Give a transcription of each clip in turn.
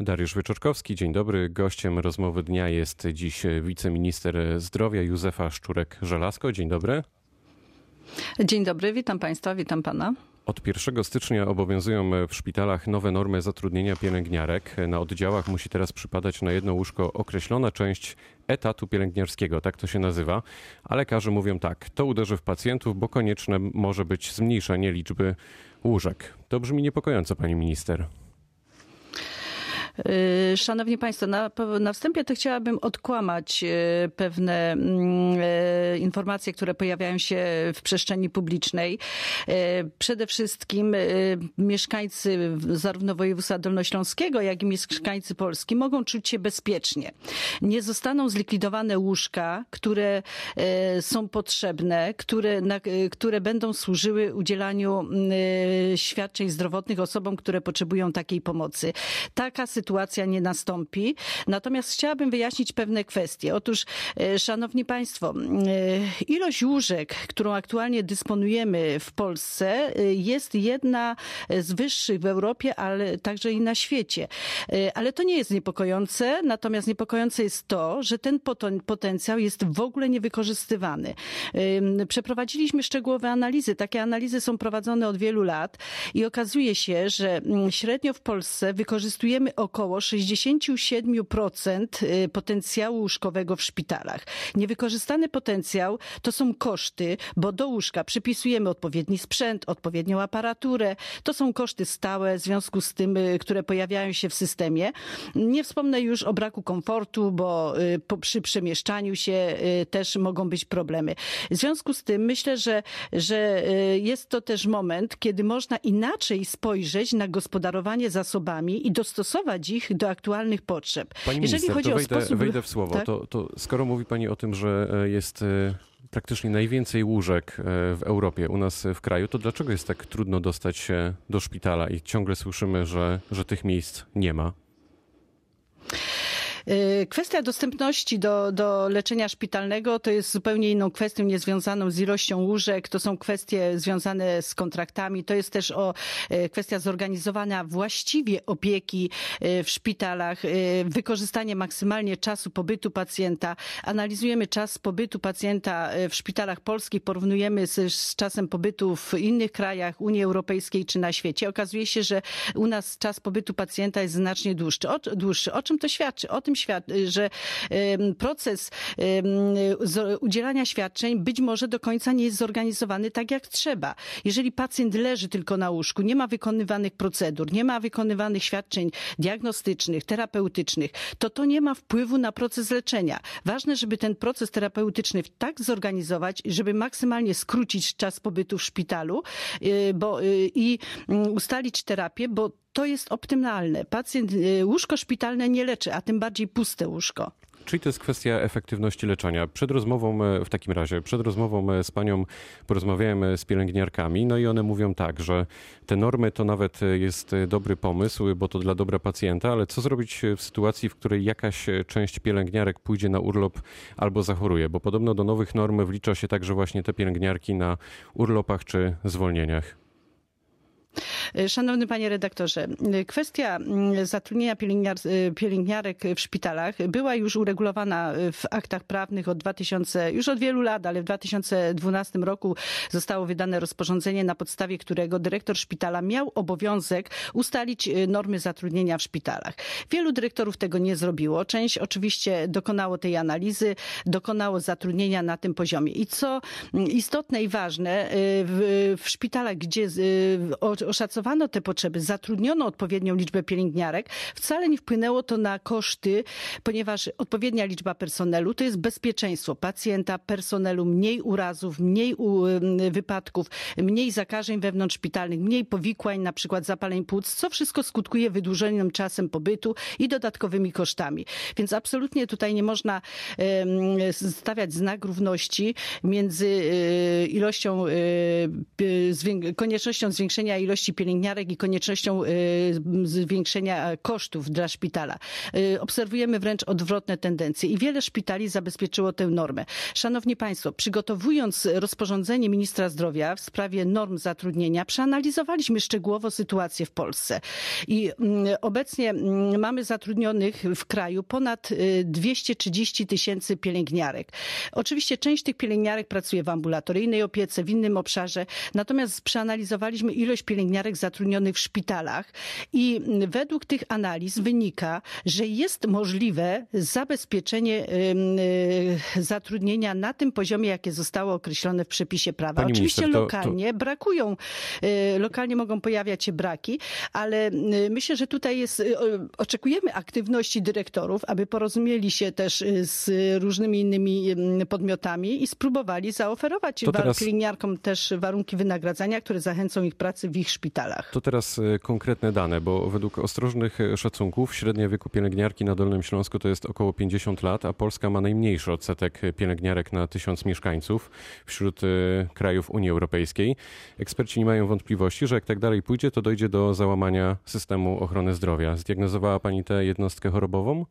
Dariusz Wieczorkowski, dzień dobry. Gościem rozmowy dnia jest dziś wiceminister zdrowia Józefa Szczurek-Żelazko. Dzień dobry. Dzień dobry, witam Państwa, witam Pana. Od 1 stycznia obowiązują w szpitalach nowe normy zatrudnienia pielęgniarek. Na oddziałach musi teraz przypadać na jedno łóżko określona część etatu pielęgniarskiego, tak to się nazywa. A lekarze mówią tak, to uderzy w pacjentów, bo konieczne może być zmniejszenie liczby łóżek. To brzmi niepokojąco, pani minister. Y, szanowni Państwo, na, na wstępie to chciałabym odkłamać y, pewne mm, y, informacje, które pojawiają się w przestrzeni publicznej. Przede wszystkim mieszkańcy zarówno województwa dolnośląskiego, jak i mieszkańcy Polski mogą czuć się bezpiecznie. Nie zostaną zlikwidowane łóżka, które są potrzebne, które, na, które będą służyły udzielaniu świadczeń zdrowotnych osobom, które potrzebują takiej pomocy. Taka sytuacja sytuacja nie nastąpi. Natomiast chciałabym wyjaśnić pewne kwestie. Otóż, e, szanowni państwo, e, ilość łóżek, którą aktualnie dysponujemy w Polsce e, jest jedna z wyższych w Europie, ale także i na świecie. Ale to nie jest niepokojące, natomiast niepokojące jest to, że ten potencjał jest w ogóle niewykorzystywany. Przeprowadziliśmy szczegółowe analizy. Takie analizy są prowadzone od wielu lat i okazuje się, że średnio w Polsce wykorzystujemy około około 67% y, potencjału łóżkowego w szpitalach. Niewykorzystany potencjał to są koszty, bo do łóżka przypisujemy odpowiedni sprzęt, odpowiednią aparaturę. To są koszty stałe w związku z tym, y, które pojawiają się w systemie. Nie wspomnę już o braku komfortu, bo y, przy przemieszczaniu się też mogą być problemy. W związku z tym myślę, że, że jest to też moment, kiedy można inaczej spojrzeć na gospodarowanie zasobami i dostosować do aktualnych potrzeb. Pani Jeżeli minister, chodzi to wejdę, o sposób... wejdę w słowo. Tak? To, to skoro mówi Pani o tym, że e, jest e, praktycznie najwięcej łóżek e, w Europie, u nas w kraju, to dlaczego jest tak trudno dostać się do szpitala i ciągle słyszymy, że, że tych miejsc nie ma? Y, kwestia dostępności do, do leczenia szpitalnego to jest zupełnie inną kwestią, niezwiązaną z ilością łóżek. To są kwestie związane z kontraktami. To jest też o y, kwestia zorganizowania właściwie opieki y, w szpitalach, wykorzystanie maksymalnie czasu pobytu pacjenta. Analizujemy czas pobytu pacjenta w szpitalach polskich, porównujemy z, z czasem pobytu w innych krajach Unii Europejskiej czy na świecie. Okazuje się, że u nas czas pobytu pacjenta jest znacznie dłuższy. O, dłuższy. o czym to świadczy? O tym świat, że proces udzielania świadczeń być może do końca nie jest zorganizowany tak jak trzeba. Jeżeli pacjent leży tylko na łóżku, nie ma wykonywanych procedur, nie ma wykonywanych świadczeń diagnostycznych, terapeutycznych, to to nie ma wpływu na proces leczenia. Ważne, żeby ten proces terapeutyczny tak zorganizować, żeby maksymalnie skrócić czas pobytu w szpitalu y, bo, y, i mm, ustalić terapię, bo to jest optymalne. Pacjent, y, łóżko szpitalne nie leczy, a tym bardziej puste łóżko. Czyli to jest kwestia efektywności leczenia. Przed rozmową, e, w takim razie, przed rozmową e, z panią porozmawiałem e, z pielęgniarkami, no i one mówią tak, że te normy to nawet jest dobry pomysł, bo to dla dobra pacjenta, ale co zrobić w sytuacji, w której jakaś część pielęgniarek pójdzie na urlop albo zachoruje? Bo podobno do nowych norm wlicza się także właśnie te pielęgniarki na urlopach czy zwolnieniach. E, szanowny panie redaktorze, e, kwestia mm, zatrudnienia pielęgniar, e, pielęgniarek w szpitalach była już uregulowana w aktach prawnych od 2000, już od wielu lat, ale w 2012 roku zostało wydane rozporządzenie, na podstawie którego dyrektor szpitala miał obowiązek ustalić normy zatrudnienia w szpitalach. Wielu dyrektorów tego nie zrobiło. Część oczywiście dokonało tej analizy, dokonało zatrudnienia na tym poziomie. I co mm, istotne i ważne, w, w szpitalach, gdzie oszacowano te potrzeby, zatrudniono odpowiednią liczbę pielęgniarek, wcale nie wpłynęło to na koszty, ponieważ odpowiednia liczba personelu to jest bezpieczeństwo pacjenta, personelu, mniej urazów, mniej wypadków, mniej zakażeń wewnątrzszpitalnych, mniej powikłań, na przykład zapaleń płuc, co wszystko skutkuje wydłużonym czasem pobytu i dodatkowymi kosztami. Więc absolutnie tutaj nie można stawiać znak równości między e, ilością, e, koniecznością zwiększenia ilości ilości pielęgniarek i koniecznością zwiększenia kosztów dla szpitala. Obserwujemy wręcz odwrotne tendencje i wiele szpitali zabezpieczyło tę normę. Szanowni Państwo, przygotowując rozporządzenie ministra zdrowia w sprawie norm zatrudnienia, przeanalizowaliśmy szczegółowo sytuację w Polsce. I mm, obecnie mm, mamy zatrudnionych w kraju ponad 230 tysięcy pielęgniarek. Oczywiście część tych pielęgniarek pracuje w ambulatoryjnej opiece, w innym obszarze, natomiast przeanalizowaliśmy ilość pielęgniarek zatrudnionych w szpitalach i według tych analiz wynika, że jest możliwe zabezpieczenie y, zatrudnienia na tym poziomie, jakie zostało określone w przepisie prawa. Pani Oczywiście minister, to- lokalnie brakują, y, lokalnie mogą pojawiać się braki, ale y, myślę, że tutaj jest, oczekujemy aktywności dyrektorów, aby porozumieli się też z różnymi innymi podmiotami i spróbowali zaoferować To wa- teraz- pielęgniarkom też warunki wynagradzania, które zachęcą ich pracy w ich szpitalach. To teraz e, konkretne dane, bo według ostrożnych e, szacunków średnia wieku pielęgniarki na Dolnym Śląsku to jest około 50 lat, a Polska ma najmniejszy odsetek pielęgniarek na tysiąc mieszkańców wśród e, krajów Unii Europejskiej. Eksperci nie mają wątpliwości, że jak tak dalej pójdzie, to dojdzie do załamania systemu ochrony zdrowia. Zdiagnozowała Pani tę jednostkę chorobową?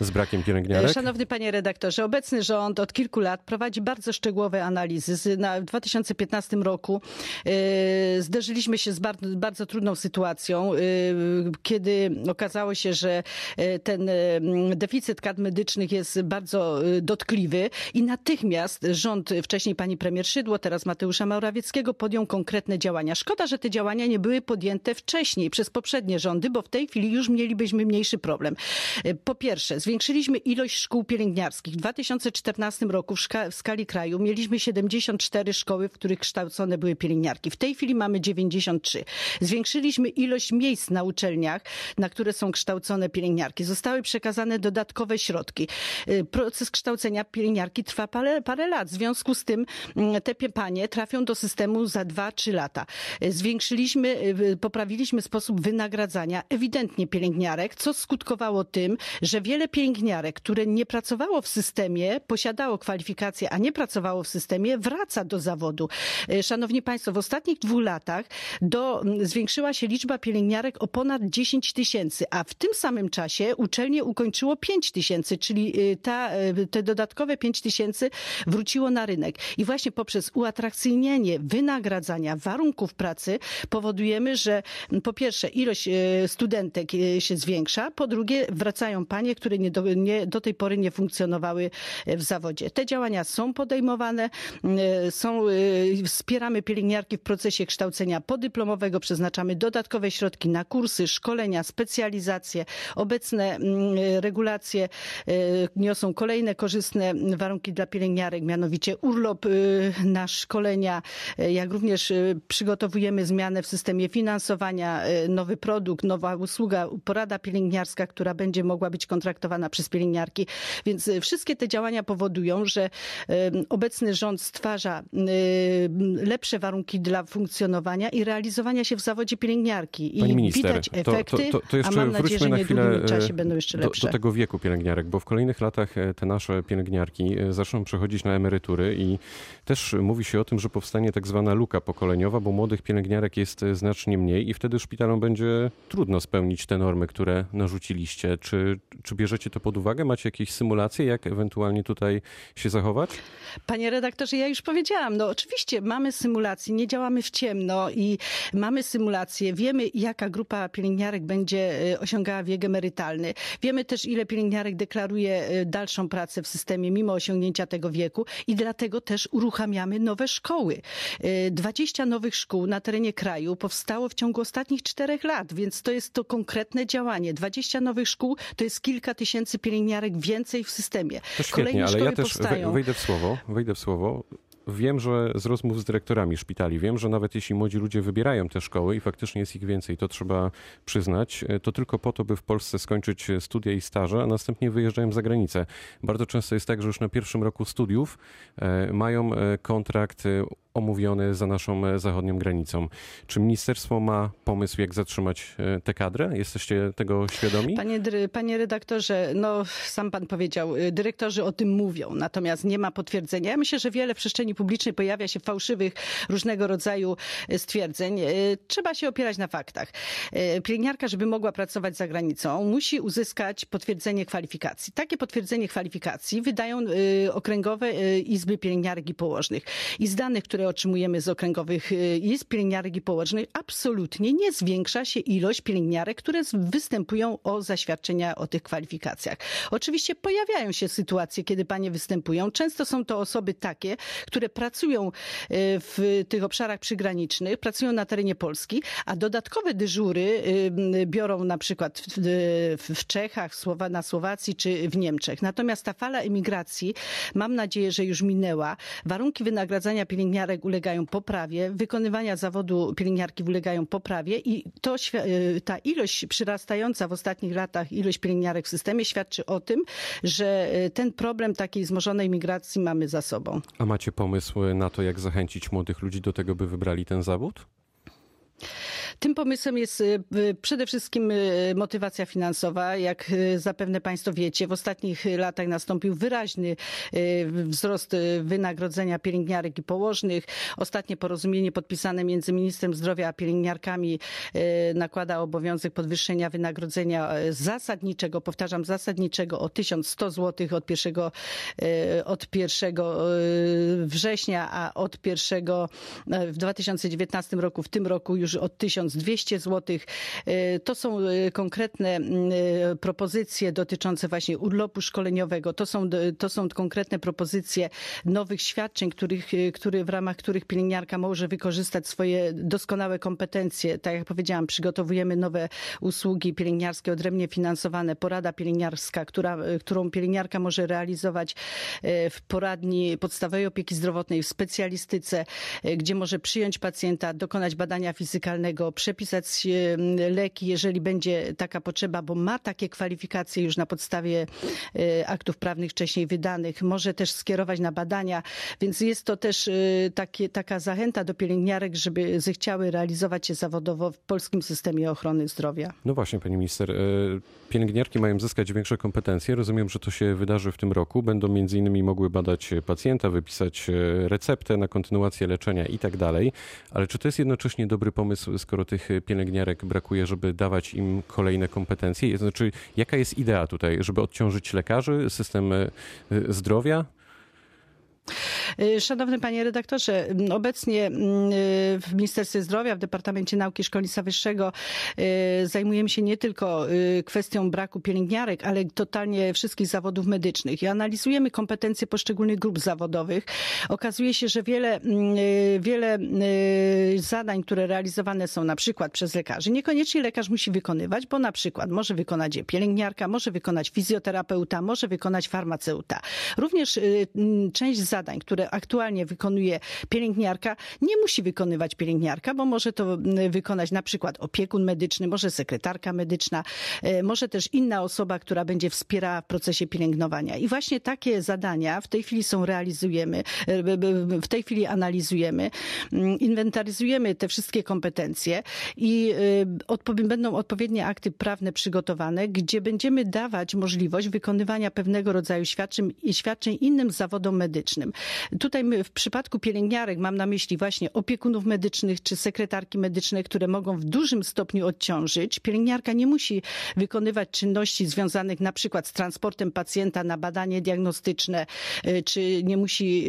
Z brakiem pielęgniarek? Szanowny panie redaktorze, obecny rząd od kilku lat prowadzi bardzo szczegółowe analizy. W 2015 roku e, zderzyliśmy się z bardzo, bardzo trudną sytuacją, e, kiedy okazało się, że e, ten deficyt kadr medycznych jest bardzo dotkliwy i natychmiast rząd, wcześniej pani premier Szydło, teraz Mateusza Morawieckiego podjął konkretne działania. Szkoda, że te działania nie były podjęte wcześniej przez poprzednie rządy, bo w tej chwili już mielibyśmy mniejszy problem. Po pierwsze, zwiększyliśmy ilość szkół pielęgniarskich. W 2014 roku w, w skali kraju mieliśmy 74 szkoły, w których kształcone były pielęgniarki. W tej chwili mamy 93. Zwiększyliśmy ilość miejsc na uczelniach, na które są kształcone pielęgniarki. Zostały przekazane dodatkowe środki. Y, Proces kształcenia pielęgniarki trwa parę, parę lat. W związku z tym mm, te panie trafią do systemu za 2-3 lata. Y, Zwiększyliśmy, y, poprawiliśmy sposób wynagradzania ewidentnie pielęgniarek, co skutkowało tym, że wiele pielęgniarek, które nie pracowało w systemie, posiadało kwalifikacje, a nie pracowało w systemie, wraca do zawodu. Y, Szanowni Państwo, w ostatnich dwóch latach do, zwiększyła się liczba pielęgniarek o ponad 10 tysięcy, a w tym samym czasie uczelnie ukończyło 5 tysięcy, czyli y, ta, y, te dodatkowe 5 tysięcy wróciło na rynek. I właśnie poprzez uatrakcyjnienie wynagradzania warunków pracy powodujemy, że po pierwsze ilość studentek się zwiększa, po drugie wracają panie, które nie do, nie, do tej pory nie funkcjonowały y, w zawodzie. Te działania są podejmowane, y, są, y, wspieramy pielęgniarki w procesie kształcenia podyplomowego, przeznaczamy dodatkowe środki na kursy, szkolenia, specjalizacje. Obecne mm, regulacje niosą kolejne korzystne warunki dla pielęgniarek, mianowicie urlop na szkolenia, jak również przygotowujemy zmianę w systemie finansowania, nowy produkt, nowa usługa, porada pielęgniarska, która będzie mogła być kontraktowana przez pielęgniarki. Więc y, wszystkie te działania powodują, że obecny rząd stwarza y, lepsze warunki dla funkcjonowania i realizowania się w zawodzie pielęgniarki. I Pani minister, widać efekty, to, to, to jeszcze a mam nadzieję, że na w chwilę niedługim czasie będą jeszcze do, lepsze. do tego wieku pielęgniarek, bo w kolejnych latach e, te nasze pielęgniarki e, zaczną przechodzić na emerytury i też mówi się o tym, że powstanie tak zwana luka pokoleniowa, bo młodych pielęgniarek jest e, znacznie mniej i wtedy szpitalom będzie trudno spełnić te normy, które narzuciliście. Czy, czy bierzecie to pod uwagę? Macie jakieś symulacje, jak ewentualnie tutaj się zachować? Panie redaktorze, ja już powiedziałam, no oczywiście mamy symulacje, nie działamy w ciemno i mamy symulacje, wiemy jaka grupa pielęgniarek będzie e, osiągała wiek emerytalny. Wiemy też ile pielęgniarek deklaruje e, dalszą pracę w systemie mimo osiągnięcia tego wieku i dlatego też uruchamiamy nowe szkoły. E, 20 nowych szkół na terenie kraju powstało w ciągu ostatnich czterech lat, więc to jest to konkretne działanie. 20 nowych szkół to jest kilka tysięcy pielęgniarek więcej w systemie. To świetnie, Kolejne ale ja też powstają. we- wejdę w słowo, wejdę w słowo. Wiem, że z rozmów z dyrektorami szpitali, wiem, że nawet jeśli młodzi ludzie wybierają te szkoły i faktycznie jest ich więcej, to trzeba przyznać, e, to tylko po to, by w Polsce skończyć studia i staże, a następnie wyjeżdżają za granicę. Bardzo często jest tak, że już na pierwszym roku studiów e, mają e, kontrakt omówiony za naszą zachodnią granicą. Czy ministerstwo ma pomysł, jak zatrzymać tę kadrę? Jesteście tego świadomi? Panie, panie redaktorze, no sam pan powiedział, dyrektorzy o tym mówią, natomiast nie ma potwierdzenia. Ja myślę, że wiele w przestrzeni publicznej pojawia się fałszywych różnego rodzaju stwierdzeń. Trzeba się opierać na faktach. Pielęgniarka, żeby mogła pracować za granicą, musi uzyskać potwierdzenie kwalifikacji. Takie potwierdzenie kwalifikacji wydają okręgowe izby pielęgniarek i położnych. I z danych, które otrzymujemy z okręgowych izb pielęgniarek i położnych, absolutnie nie zwiększa się ilość pielęgniarek, które występują o zaświadczenia o tych kwalifikacjach. Oczywiście pojawiają się sytuacje, kiedy panie występują. Często są to osoby takie, które pracują w tych obszarach przygranicznych, pracują na terenie Polski, a dodatkowe dyżury biorą na przykład w Czechach, na Słowacji czy w Niemczech. Natomiast ta fala emigracji, mam nadzieję, że już minęła. Warunki wynagradzania pielęgniarek ulegają poprawie, wykonywania zawodu pielęgniarki ulegają poprawie i to, ta ilość przyrastająca w ostatnich latach, ilość pielęgniarek w systemie świadczy o tym, że ten problem takiej wzmożonej migracji mamy za sobą. A macie pomysł na to, jak zachęcić młodych ludzi do tego, by wybrali ten zawód? Tym pomysłem jest przede wszystkim motywacja finansowa. Jak zapewne Państwo wiecie, w ostatnich latach nastąpił wyraźny wzrost wynagrodzenia pielęgniarek i położnych. Ostatnie porozumienie podpisane między ministrem zdrowia a pielęgniarkami nakłada obowiązek podwyższenia wynagrodzenia zasadniczego, powtarzam, zasadniczego o 1100 zł od 1, od 1 września, a od 1 w 2019 roku, w tym roku już od 1200 zł. To są konkretne propozycje dotyczące właśnie urlopu szkoleniowego. To są, to są konkretne propozycje nowych świadczeń, których, który, w ramach których pielęgniarka może wykorzystać swoje doskonałe kompetencje. Tak jak powiedziałam, przygotowujemy nowe usługi pielęgniarskie odrębnie finansowane. Porada pielęgniarska, która, którą pielęgniarka może realizować w poradni podstawowej opieki zdrowotnej, w specjalistyce, gdzie może przyjąć pacjenta, dokonać badania fizykalnego, przepisać leki, jeżeli będzie taka potrzeba, bo ma takie kwalifikacje już na podstawie aktów prawnych wcześniej wydanych. Może też skierować na badania, więc jest to też takie, taka zachęta do pielęgniarek, żeby zechciały realizować się zawodowo w polskim systemie ochrony zdrowia. No właśnie, pani minister. Pielęgniarki mają zyskać większe kompetencje. Rozumiem, że to się wydarzy w tym roku. Będą między innymi mogły badać pacjenta, wypisać receptę na kontynuację leczenia i tak dalej. Ale czy to jest jednocześnie dobry pomysł, skoro tych pielęgniarek brakuje, żeby dawać im kolejne kompetencje? Znaczy, jaka jest idea tutaj, żeby odciążyć lekarzy, system zdrowia? Szanowny panie redaktorze, obecnie w Ministerstwie Zdrowia, w Departamencie Nauki Szkolnictwa Wyższego zajmujemy się nie tylko kwestią braku pielęgniarek, ale totalnie wszystkich zawodów medycznych i analizujemy kompetencje poszczególnych grup zawodowych. Okazuje się, że wiele, wiele zadań, które realizowane są na przykład przez lekarzy, niekoniecznie lekarz musi wykonywać, bo na przykład może wykonać je pielęgniarka, może wykonać fizjoterapeuta, może wykonać farmaceuta. Również część zadań, które aktualnie wykonuje pielęgniarka, nie musi wykonywać pielęgniarka, bo może to wykonać na przykład opiekun medyczny, może sekretarka medyczna, może też inna osoba, która będzie wspierała w procesie pielęgnowania. I właśnie takie zadania w tej chwili są realizujemy, w tej chwili analizujemy, inwentaryzujemy te wszystkie kompetencje i będą odpowiednie akty prawne przygotowane, gdzie będziemy dawać możliwość wykonywania pewnego rodzaju świadczeń, świadczeń innym zawodom medycznym. Tutaj w przypadku pielęgniarek mam na myśli właśnie opiekunów medycznych czy sekretarki medyczne, które mogą w dużym stopniu odciążyć. Pielęgniarka nie musi wykonywać czynności związanych na przykład z transportem pacjenta na badanie diagnostyczne, czy nie musi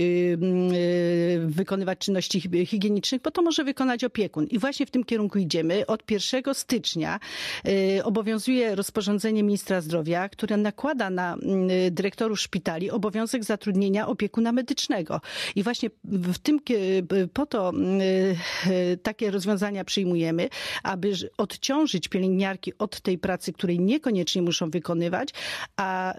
wykonywać czynności higienicznych, bo to może wykonać opiekun. I właśnie w tym kierunku idziemy. Od 1 stycznia obowiązuje rozporządzenie ministra zdrowia, które nakłada na dyrektorów szpitali obowiązek zatrudnienia opiekuna medycznego. I właśnie w tym, po to takie rozwiązania przyjmujemy, aby odciążyć pielęgniarki od tej pracy, której niekoniecznie muszą wykonywać, a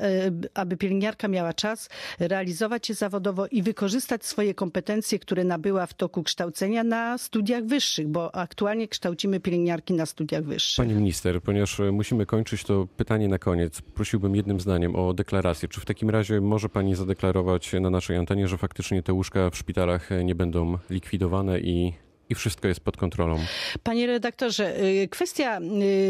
aby pielęgniarka miała czas realizować się zawodowo i wykorzystać swoje kompetencje, które nabyła w toku kształcenia na studiach wyższych, bo aktualnie kształcimy pielęgniarki na studiach wyższych. Pani minister, ponieważ musimy kończyć to pytanie na koniec, prosiłbym jednym zdaniem o deklarację. Czy w takim razie może pani zadeklarować na naszej antenie, że faktycznie faktycznie te łóżka w szpitalach nie będą likwidowane i, i wszystko jest pod kontrolą. Panie redaktorze, y, kwestia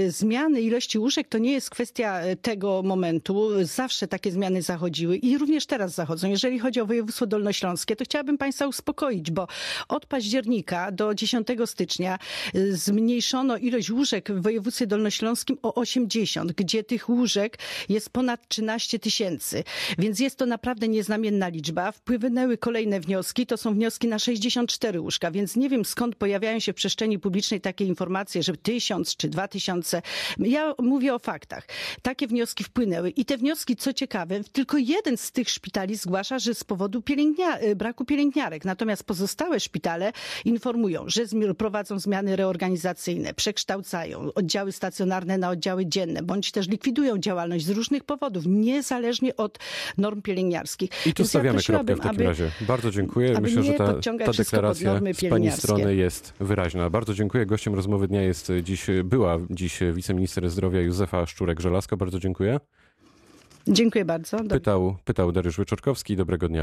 y, zmiany ilości łóżek to nie jest kwestia y, tego momentu. Zawsze takie zmiany zachodziły i również teraz zachodzą. Jeżeli chodzi o województwo dolnośląskie, to chciałabym Państwa uspokoić, bo od października do 10 stycznia zmniejszono ilość łóżek w województwie dolnośląskim o 80, gdzie tych łóżek jest ponad 13 tysięcy. Więc jest to naprawdę nieznamienna liczba. Wpłynęły kolejne wnioski, to są wnioski na 64 łóżka, więc nie wiem skąd pojawiają się w przestrzeni publicznej takie informacje, że tysiąc czy dwa tysiące. Ja mówię o faktach. Takie wnioski wpłynęły i te wnioski, co ciekawe, tylko jeden z tych szpitali zgłasza, że z powodu pielęgnia braku pielęgniarek. Natomiast pozostałe szpitale informują, że prowadzą zmiany reorganizacyjne, przekształcają oddziały stacjonarne na oddziały dzienne, bądź też likwidują działalność z różnych powodów, niezależnie od norm pielęgniarskich. I tu Więc ja stawiamy kropkę prosiłabym, w takim aby- razie. Bardzo dziękuję. Myślę, że ta, podciągać ta deklaracja normy z Pani pielęgniarskie. strony jest wyraźna. Bardzo dziękuję. Gościem rozmowy dnia jest dziś, była dziś wiceminister zdrowia Józefa Szczurek-Żelazko. Bardzo dziękuję. Dziękuję bardzo. Pytał, pytał Dariusz Wyczorkowski. Dobrego dnia.